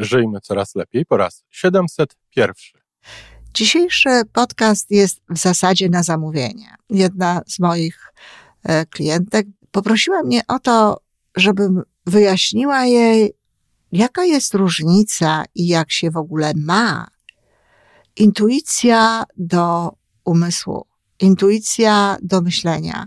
Żyjmy coraz lepiej po raz 701. Dzisiejszy podcast jest w zasadzie na zamówienie. Jedna z moich e, klientek poprosiła mnie o to, żebym wyjaśniła jej, jaka jest różnica i jak się w ogóle ma intuicja do umysłu, intuicja do myślenia.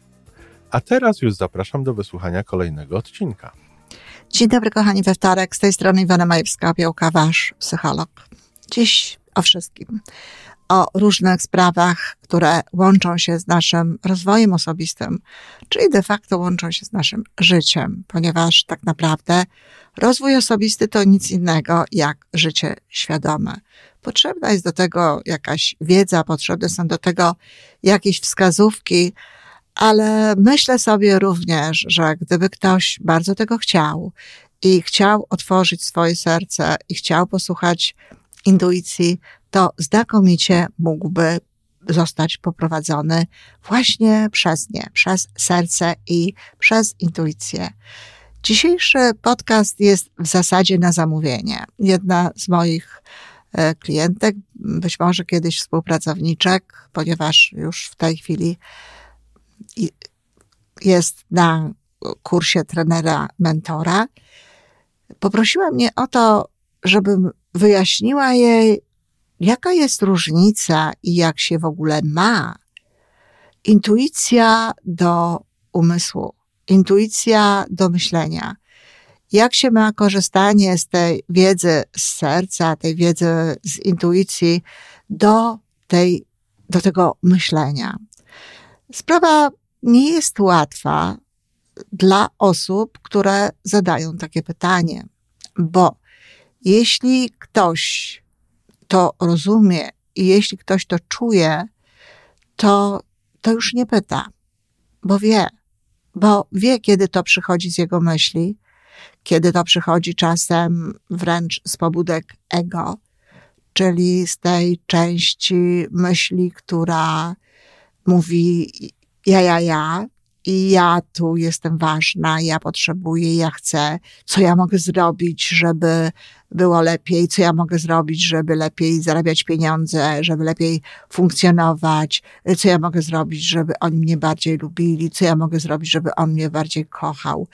A teraz już zapraszam do wysłuchania kolejnego odcinka. Dzień dobry, kochani we wtorek. Z tej strony Iwona Majewska-Opiełka, wasz psycholog. Dziś o wszystkim. O różnych sprawach, które łączą się z naszym rozwojem osobistym, czyli de facto łączą się z naszym życiem, ponieważ tak naprawdę rozwój osobisty to nic innego jak życie świadome. Potrzebna jest do tego jakaś wiedza, potrzebne są do tego jakieś wskazówki, ale myślę sobie również, że gdyby ktoś bardzo tego chciał i chciał otworzyć swoje serce i chciał posłuchać intuicji, to znakomicie mógłby zostać poprowadzony właśnie przez nie, przez serce i przez intuicję. Dzisiejszy podcast jest w zasadzie na zamówienie. Jedna z moich e, klientek, być może kiedyś współpracowniczek, ponieważ już w tej chwili jest na kursie trenera mentora, poprosiła mnie o to, żebym wyjaśniła jej, jaka jest różnica i jak się w ogóle ma intuicja do umysłu, intuicja do myślenia. Jak się ma korzystanie z tej wiedzy z serca, tej wiedzy z intuicji do tej, do tego myślenia. Sprawa nie jest łatwa dla osób, które zadają takie pytanie, bo jeśli ktoś to rozumie i jeśli ktoś to czuje, to, to już nie pyta, bo wie, bo wie, kiedy to przychodzi z jego myśli, kiedy to przychodzi czasem wręcz z pobudek ego, czyli z tej części myśli, która mówi ja, ja, ja, i ja tu jestem ważna, ja potrzebuję, ja chcę, co ja mogę zrobić, żeby było lepiej, co ja mogę zrobić, żeby lepiej zarabiać pieniądze, żeby lepiej funkcjonować, co ja mogę zrobić, żeby oni mnie bardziej lubili, co ja mogę zrobić, żeby on mnie bardziej kochał,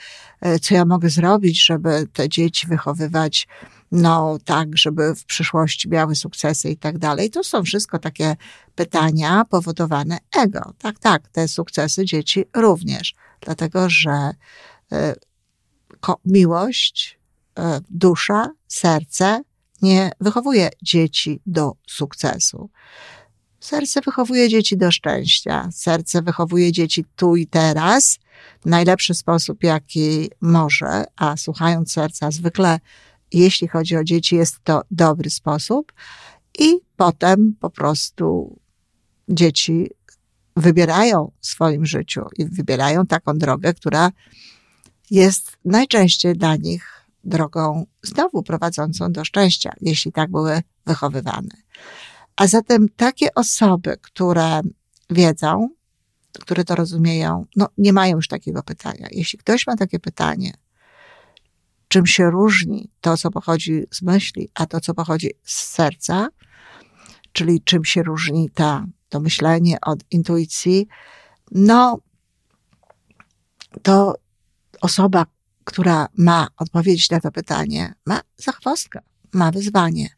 co ja mogę zrobić, żeby te dzieci wychowywać no tak, żeby w przyszłości miały sukcesy i tak dalej. To są wszystko takie pytania powodowane ego. Tak, tak, te sukcesy dzieci również, dlatego że e, miłość, e, dusza, serce nie wychowuje dzieci do sukcesu. Serce wychowuje dzieci do szczęścia. Serce wychowuje dzieci tu i teraz w najlepszy sposób, jaki może, a słuchając serca zwykle jeśli chodzi o dzieci, jest to dobry sposób. I potem po prostu dzieci wybierają w swoim życiu i wybierają taką drogę, która jest najczęściej dla nich drogą znowu prowadzącą do szczęścia, jeśli tak były wychowywane. A zatem takie osoby, które wiedzą, które to rozumieją, no nie mają już takiego pytania. Jeśli ktoś ma takie pytanie, czym się różni to, co pochodzi z myśli, a to, co pochodzi z serca, czyli czym się różni ta, to myślenie od intuicji, no to osoba, która ma odpowiedzieć na to pytanie, ma zachwostkę, ma wyzwanie.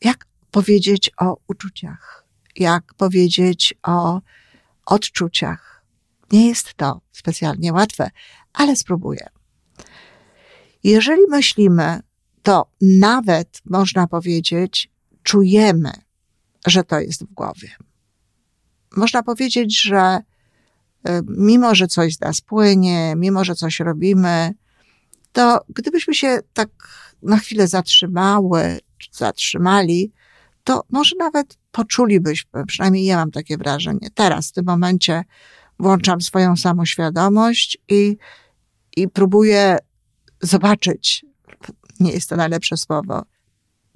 Jak powiedzieć o uczuciach? Jak powiedzieć o odczuciach? Nie jest to specjalnie łatwe, ale spróbuję. Jeżeli myślimy, to nawet można powiedzieć, czujemy, że to jest w głowie. Można powiedzieć, że mimo że coś z nas płynie, mimo że coś robimy, to gdybyśmy się tak na chwilę zatrzymały, zatrzymali, to może nawet poczulibyśmy, przynajmniej ja mam takie wrażenie. Teraz, w tym momencie, włączam swoją samoświadomość i, i próbuję zobaczyć, nie jest to najlepsze słowo,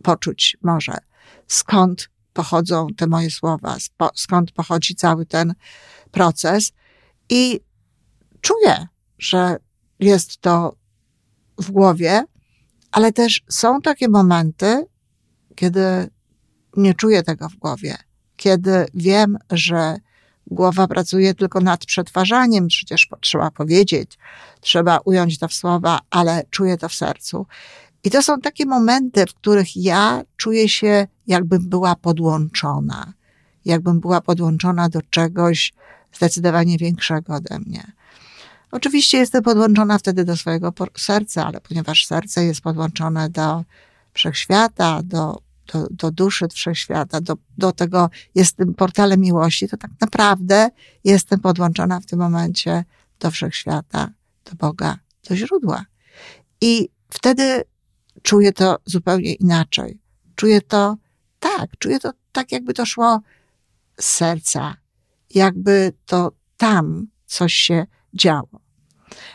poczuć może, skąd pochodzą te moje słowa, skąd pochodzi cały ten proces. I czuję, że jest to w głowie, ale też są takie momenty, kiedy nie czuję tego w głowie, kiedy wiem, że głowa pracuje tylko nad przetwarzaniem, przecież trzeba powiedzieć, trzeba ująć to w słowa, ale czuję to w sercu. I to są takie momenty, w których ja czuję się, jakbym była podłączona, jakbym była podłączona do czegoś zdecydowanie większego ode mnie. Oczywiście jestem podłączona wtedy do swojego serca, ale ponieważ serce jest podłączone do wszechświata, do, do, do duszy wszechświata, do, do tego jest tym portalem miłości, to tak naprawdę jestem podłączona w tym momencie do wszechświata, do Boga, do źródła. I wtedy czuję to zupełnie inaczej. Czuję to tak, czuję to tak, jakby to szło z serca, jakby to tam coś się działo.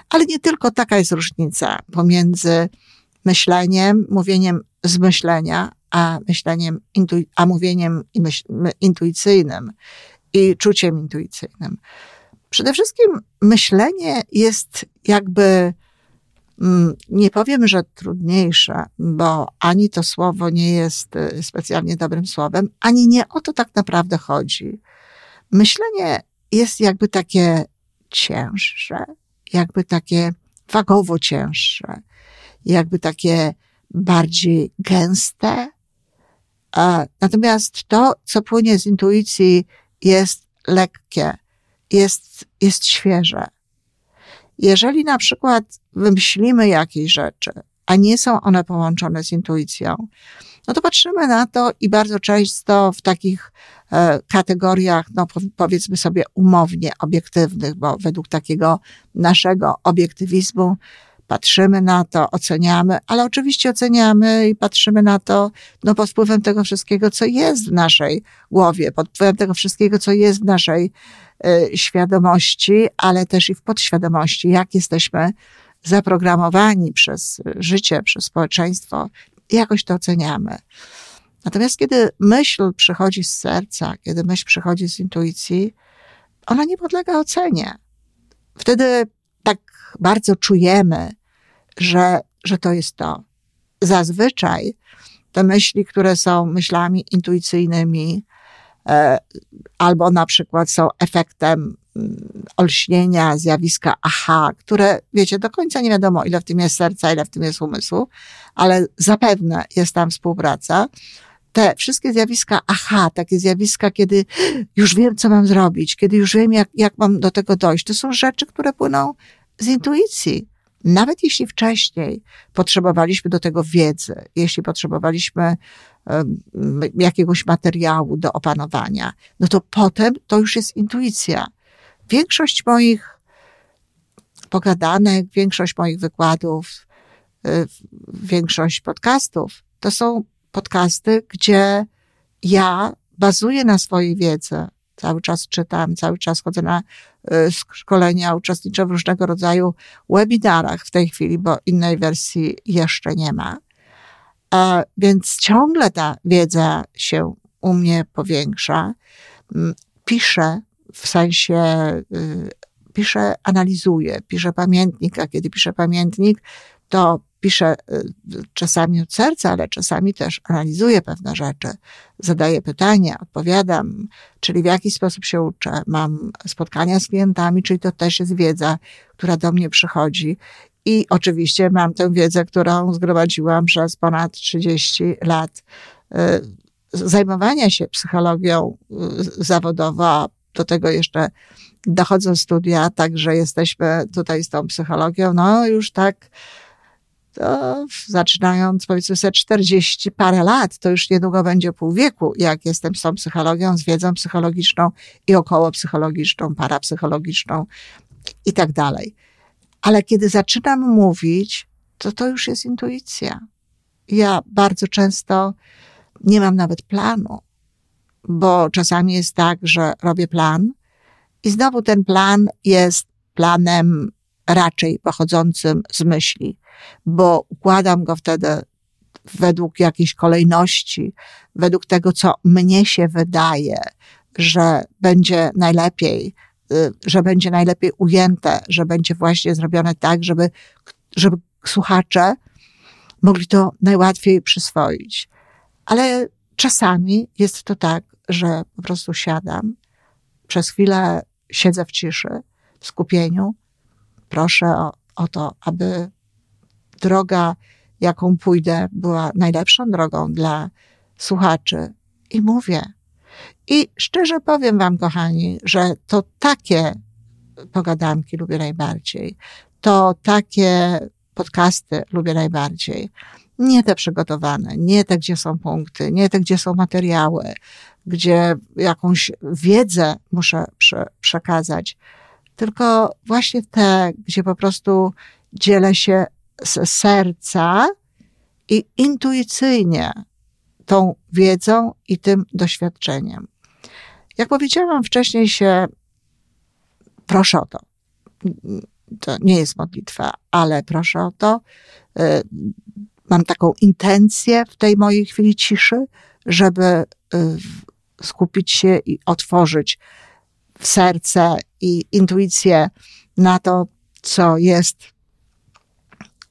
Ale nie tylko taka jest różnica pomiędzy myśleniem, mówieniem z myślenia, a myśleniem, a mówieniem intuicyjnym i czuciem intuicyjnym. Przede wszystkim myślenie jest jakby, mm, nie powiem, że trudniejsze, bo ani to słowo nie jest y, specjalnie dobrym słowem, ani nie o to tak naprawdę chodzi. Myślenie jest jakby takie cięższe, jakby takie wagowo cięższe, jakby takie bardziej gęste. Natomiast to, co płynie z intuicji, jest lekkie, jest, jest świeże. Jeżeli na przykład wymyślimy jakieś rzeczy, a nie są one połączone z intuicją, no to patrzymy na to i bardzo często w takich e, kategoriach, no powiedzmy sobie umownie obiektywnych, bo według takiego naszego obiektywizmu patrzymy na to, oceniamy, ale oczywiście oceniamy i patrzymy na to, no pod wpływem tego wszystkiego, co jest w naszej głowie, pod wpływem tego wszystkiego, co jest w naszej y, świadomości, ale też i w podświadomości, jak jesteśmy zaprogramowani przez życie, przez społeczeństwo, jakoś to oceniamy. Natomiast kiedy myśl przychodzi z serca, kiedy myśl przychodzi z intuicji, ona nie podlega ocenie. Wtedy tak bardzo czujemy, że, że to jest to. Zazwyczaj te myśli, które są myślami intuicyjnymi, e, albo na przykład są efektem mm, olśnienia, zjawiska aha, które, wiecie, do końca nie wiadomo, ile w tym jest serca, ile w tym jest umysłu, ale zapewne jest tam współpraca. Te wszystkie zjawiska aha, takie zjawiska, kiedy już wiem, co mam zrobić, kiedy już wiem, jak, jak mam do tego dojść, to są rzeczy, które płyną z intuicji. Nawet jeśli wcześniej potrzebowaliśmy do tego wiedzy, jeśli potrzebowaliśmy jakiegoś materiału do opanowania, no to potem to już jest intuicja. Większość moich pogadanek, większość moich wykładów, y, większość podcastów to są podcasty, gdzie ja bazuję na swojej wiedzy, Cały czas czytam, cały czas chodzę na szkolenia, uczestniczę w różnego rodzaju webinarach w tej chwili, bo innej wersji jeszcze nie ma. Więc ciągle ta wiedza się u mnie powiększa. Mm, piszę w sensie, y, piszę, analizuję, piszę pamiętnik, a kiedy piszę pamiętnik, to piszę y, czasami od serca, ale czasami też analizuję pewne rzeczy, zadaję pytania, odpowiadam, czyli w jaki sposób się uczę. Mam spotkania z klientami, czyli to też jest wiedza, która do mnie przychodzi. I oczywiście mam tę wiedzę, którą zgromadziłam przez ponad 30 lat y, zajmowania się psychologią y, zawodowo, do tego jeszcze dochodzą studia, także jesteśmy tutaj z tą psychologią, no już tak to zaczynając powiedzmy sobie 40 parę lat, to już niedługo będzie pół wieku, jak jestem z tą psychologią, z wiedzą psychologiczną i około psychologiczną, parapsychologiczną i tak dalej. Ale kiedy zaczynam mówić, to to już jest intuicja. Ja bardzo często nie mam nawet planu, bo czasami jest tak, że robię plan i znowu ten plan jest planem raczej pochodzącym z myśli, bo układam go wtedy według jakiejś kolejności, według tego, co mnie się wydaje, że będzie najlepiej, y, że będzie najlepiej ujęte, że będzie właśnie zrobione tak, żeby, żeby słuchacze mogli to najłatwiej przyswoić. Ale czasami jest to tak, że po prostu siadam, przez chwilę siedzę w ciszy, w skupieniu, proszę o, o to, aby droga, jaką pójdę, była najlepszą drogą dla słuchaczy. I mówię. I szczerze powiem Wam, kochani, że to takie pogadanki lubię najbardziej. To takie podcasty lubię najbardziej. Nie te przygotowane, nie te, gdzie są punkty, nie te, gdzie są materiały, gdzie jakąś wiedzę muszę prze, przekazać, tylko właśnie te, gdzie po prostu dzielę się z serca i intuicyjnie tą wiedzą i tym doświadczeniem. Jak powiedziałam wcześniej się, proszę o to. To nie jest modlitwa, ale proszę o to. Y, mam taką intencję w tej mojej chwili ciszy, żeby y, skupić się i otworzyć serce i intuicję na to, co jest,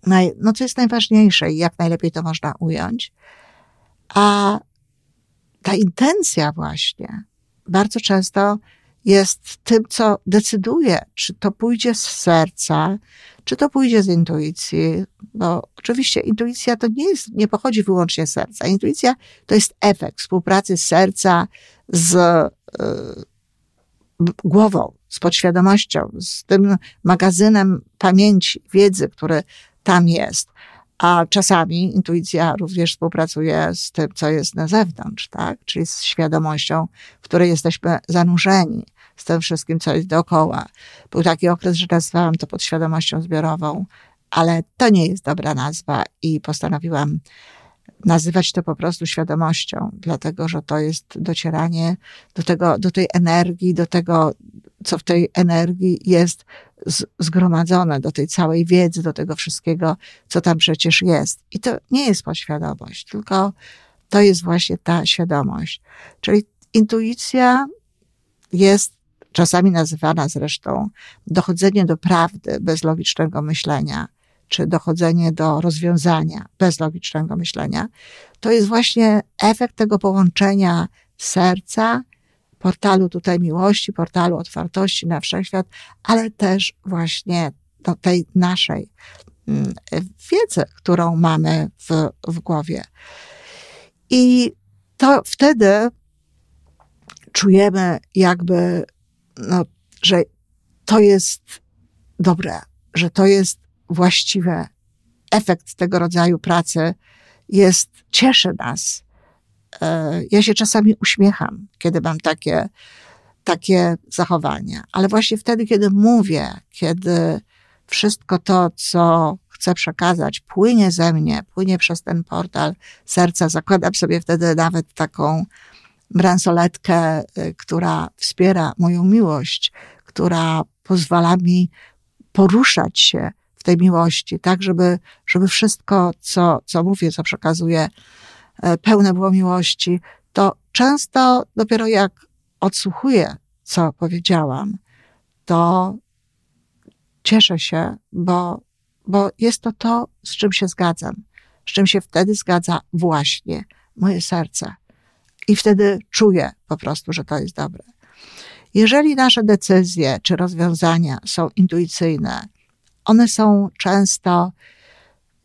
naj, no co jest najważniejsze i jak najlepiej to można ująć. A ta intencja właśnie bardzo często jest tym, co decyduje, czy to pójdzie z serca, czy to pójdzie z intuicji. Bo oczywiście intuicja to nie jest, nie pochodzi wyłącznie z serca. Intuicja to jest efekt współpracy serca z, y, głową, z podświadomością, z tym magazynem pamięci, wiedzy, który tam jest. A czasami intuicja również współpracuje z tym, co jest na zewnątrz, tak? Czyli z świadomością, w której jesteśmy zanurzeni, z tym wszystkim, co jest dookoła. Był taki okres, że nazwałam to podświadomością zbiorową, ale to nie jest dobra nazwa i postanowiłam nazywać to po prostu świadomością, dlatego że to jest docieranie do tego, do tej energii, do tego, co w tej energii jest zgromadzone, do tej całej wiedzy, do tego wszystkiego, co tam przecież jest. I to nie jest podświadomość, tylko to jest właśnie ta świadomość. Czyli intuicja jest czasami nazywana zresztą dochodzenie do prawdy bez logicznego myślenia czy dochodzenie do rozwiązania bez logicznego myślenia, to jest właśnie efekt tego połączenia serca, portalu tutaj miłości, portalu otwartości na wszechświat, ale też właśnie do tej naszej mm, wiedzy, którą mamy w, w głowie. I to wtedy czujemy jakby, no, że to jest dobre, że to jest właściwe. Efekt tego rodzaju pracy jest, cieszy nas. E, ja się czasami uśmiecham, kiedy mam takie, takie zachowania, ale właśnie wtedy, kiedy mówię, kiedy wszystko to, co chcę przekazać, płynie ze mnie, płynie przez ten portal serca, zakładam sobie wtedy nawet taką bransoletkę, y, która wspiera moją miłość, która pozwala mi poruszać się tej miłości, tak, żeby, żeby wszystko, co, co mówię, co przekazuję, e, pełne było miłości, to często dopiero jak odsłuchuję, co powiedziałam, to cieszę się, bo, bo jest to to, z czym się zgadzam, z czym się wtedy zgadza właśnie moje serce. I wtedy czuję po prostu, że to jest dobre. Jeżeli nasze decyzje czy rozwiązania są intuicyjne, one są często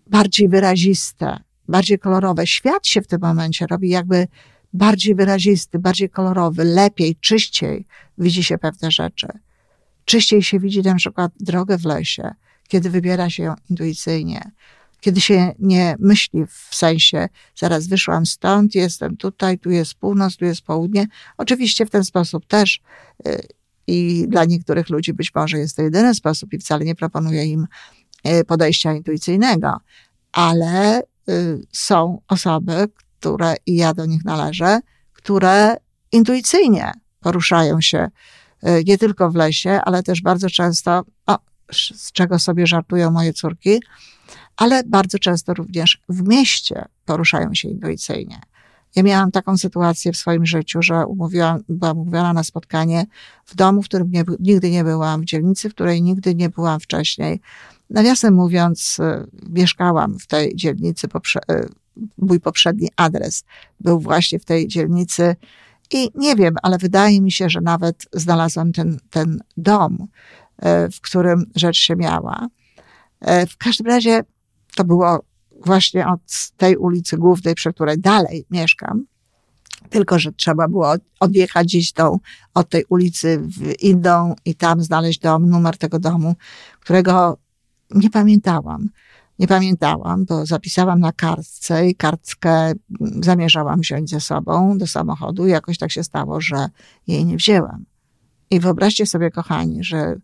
bardziej wyraziste, bardziej kolorowe. Świat się w tym momencie robi jakby bardziej wyrazisty, bardziej kolorowy, lepiej, czyściej widzi się pewne rzeczy. Czyściej się widzi na przykład drogę w lesie, kiedy wybiera się ją intuicyjnie. kiedy się nie myśli w sensie, zaraz wyszłam stąd, jestem tutaj, tu jest północ, tu jest południe. Oczywiście w ten sposób też y, i dla niektórych ludzi być może jest to jedyny sposób i wcale nie proponuję im y, podejścia intuicyjnego, ale y, są osoby, które, i ja do nich należę, które intuicyjnie poruszają się nie tylko w lesie, ale też bardzo często, o, z czego sobie żartują moje córki, ale bardzo często również w mieście poruszają się intuicyjnie. Ja miałam taką sytuację w swoim życiu, że umówiłam, byłam umówiona na spotkanie w domu, w którym nie, nigdy nie byłam, w dzielnicy, w której nigdy nie byłam wcześniej. Nawiasem mówiąc, y, mieszkałam w tej dzielnicy, poprze, y, mój poprzedni adres był właśnie w tej dzielnicy i nie wiem, ale wydaje mi się, że nawet znalazłam ten, ten dom, y, w którym rzecz się miała. W każdym razie to było właśnie od tej ulicy głównej, przy której dalej mieszkam. Tylko, że trzeba było odjechać gdzieś tą, od tej ulicy w inną i tam znaleźć dom, numer tego domu, którego nie pamiętałam. Nie pamiętałam, bo zapisałam na kartce i kartkę zamierzałam wziąć ze sobą do samochodu. I jakoś tak się stało, że jej nie wzięłam. I wyobraźcie sobie, kochani, że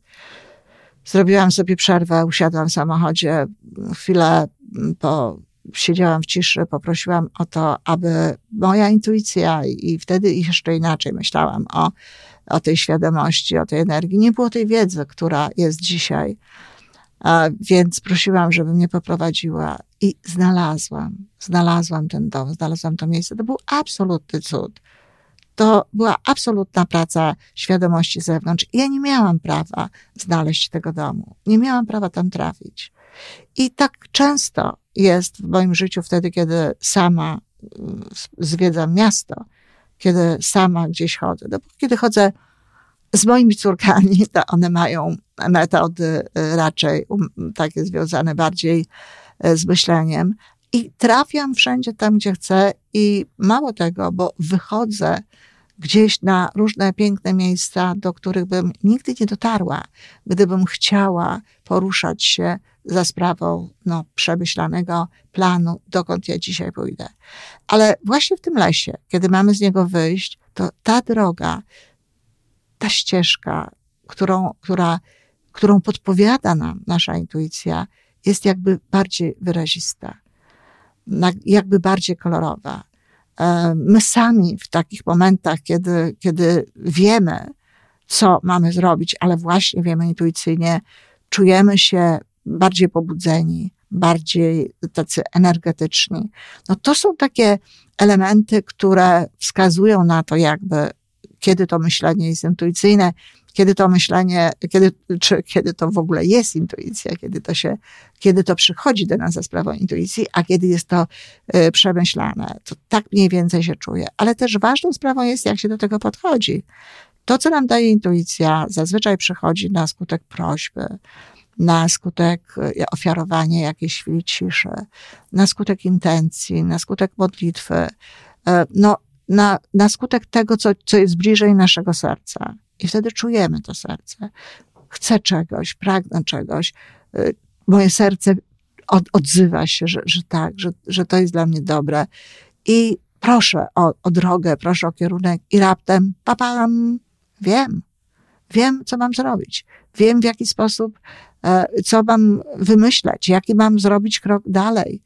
Zrobiłam sobie przerwę, usiadłam w samochodzie, chwilę po, siedziałam w ciszy, poprosiłam o to, aby moja intuicja i wtedy jeszcze inaczej myślałam o, o tej świadomości, o tej energii. Nie było tej wiedzy, która jest dzisiaj. Więc prosiłam, żeby mnie poprowadziła i znalazłam, znalazłam ten dom, znalazłam to miejsce. To był absolutny cud to była absolutna praca świadomości zewnątrz. Ja nie miałam prawa znaleźć tego domu. Nie miałam prawa tam trafić. I tak często jest w moim życiu wtedy, kiedy sama mm, zwiedzam miasto, kiedy sama gdzieś chodzę. No, kiedy chodzę z moimi córkami, to one mają metody y, raczej um, takie związane bardziej y, z myśleniem. I trafiam wszędzie tam, gdzie chcę, i mało tego, bo wychodzę gdzieś na różne piękne miejsca, do których bym nigdy nie dotarła, gdybym chciała poruszać się za sprawą no, przemyślanego planu, dokąd ja dzisiaj pójdę. Ale właśnie w tym lesie, kiedy mamy z niego wyjść, to ta droga, ta ścieżka, którą, która, którą podpowiada nam nasza intuicja, jest jakby bardziej wyrazista, jakby bardziej kolorowa. E, my sami w takich momentach, kiedy, kiedy wiemy, co mamy zrobić, ale właśnie wiemy intuicyjnie, czujemy się bardziej pobudzeni, bardziej tacy energetyczni. No to są takie elementy, które wskazują na to, jakby kiedy to myślenie jest intuicyjne, kiedy to myślenie, kiedy, czy kiedy to w ogóle jest intuicja, kiedy to się, kiedy to przychodzi do nas za sprawą intuicji, a kiedy jest to y, przemyślane. To tak mniej więcej się czuje. Ale też ważną sprawą jest, jak się do tego podchodzi. To, co nam daje intuicja, zazwyczaj przychodzi na skutek prośby, na skutek y, ofiarowania jakiejś chwili ciszy, na skutek intencji, na skutek modlitwy, y, no, na, na skutek tego, co, co jest bliżej naszego serca. I wtedy czujemy to serce. Chcę czegoś, pragnę czegoś. Y, moje serce od, odzywa się, że, że tak, że, że to jest dla mnie dobre. I proszę o, o drogę, proszę o kierunek i raptem, papam, wiem. Wiem, co mam zrobić. Wiem, w jaki sposób, e, co mam wymyśleć, jaki mam zrobić krok dalej.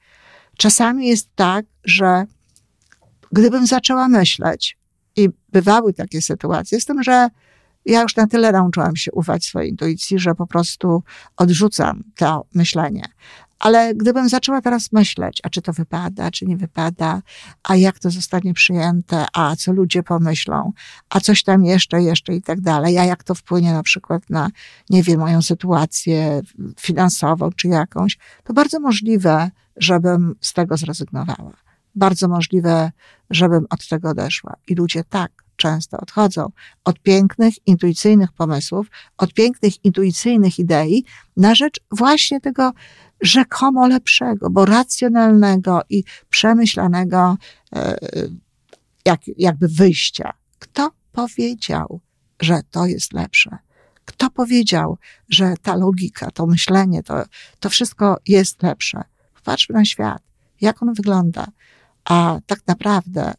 Czasami jest tak, że gdybym zaczęła myśleć, i bywały takie sytuacje, z tym, że ja już na tyle nauczyłam się ufać swojej intuicji, że po prostu odrzucam to myślenie. Ale gdybym zaczęła teraz myśleć, a czy to wypada, czy nie wypada, a jak to zostanie przyjęte, a co ludzie pomyślą, a coś tam jeszcze, jeszcze i tak dalej, a jak to wpłynie na przykład na, nie wiem, moją sytuację finansową czy jakąś, to bardzo możliwe, żebym z tego zrezygnowała. Bardzo możliwe, żebym od tego odeszła. I ludzie tak często odchodzą od pięknych, intuicyjnych pomysłów, od pięknych, intuicyjnych idei na rzecz właśnie tego rzekomo lepszego, bo racjonalnego i przemyślanego e, jak, jakby wyjścia. Kto powiedział, że to jest lepsze? Kto powiedział, że ta logika, to myślenie, to, to wszystko jest lepsze? Po Popatrzmy na świat, jak on wygląda, a tak naprawdę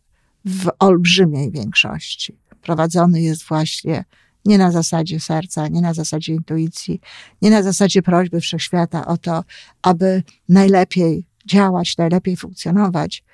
w olbrzymiej większości. Prowadzony jest właśnie nie na zasadzie serca, nie na zasadzie intuicji, nie na zasadzie prośby wszechświata o to, aby najlepiej działać, najlepiej funkcjonować,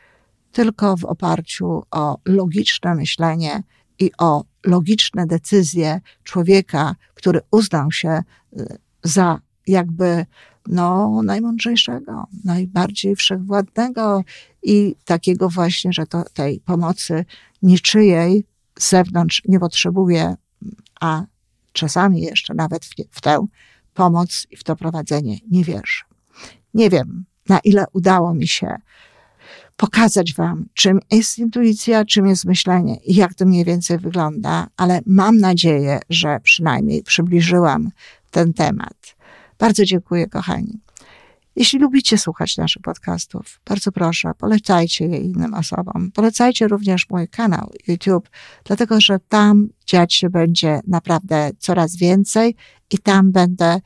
tylko w oparciu o logiczne myślenie i o logiczne decyzje człowieka, który uznał się y, za jakby no, najmądrzejszego, najbardziej wszechwładnego i takiego właśnie, że to tej pomocy niczyjej z zewnątrz nie potrzebuje, a czasami jeszcze nawet w, w tę pomoc i w to prowadzenie nie wierzy. Nie wiem, na ile udało mi się pokazać Wam, czym jest intuicja, czym jest myślenie i jak to mniej więcej wygląda, ale mam nadzieję, że przynajmniej przybliżyłam ten temat. Bardzo dziękuję, kochani. Jeśli lubicie słuchać naszych podcastów, bardzo proszę, polecajcie je innym osobom. Polecajcie również mój kanał YouTube, dlatego że tam dziać się będzie naprawdę coraz więcej i tam będę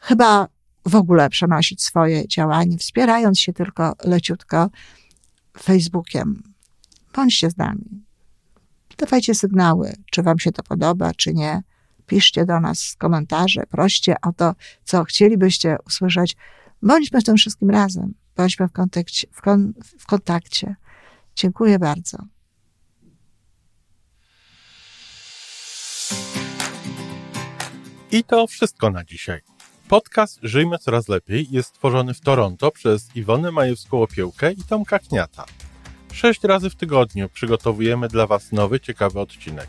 chyba w ogóle przenosić swoje działanie, wspierając się tylko leciutko Facebookiem. Bądźcie z nami. Dawajcie sygnały, czy Wam się to podoba, czy nie. Piszcie do nas komentarze, proście o to, co chcielibyście usłyszeć. Bądźmy w tym wszystkim razem. Bądźmy w, kontakcie. W, kon, w kontakcie. Dziękuję bardzo. I to wszystko na dzisiaj. Podcast Żyjmy Coraz Lepiej jest stworzony w Toronto przez Iwonę Majewską-Opiełkę i Tomka Kniata. Sześć razy w tygodniu przygotowujemy dla Was nowy, ciekawy odcinek.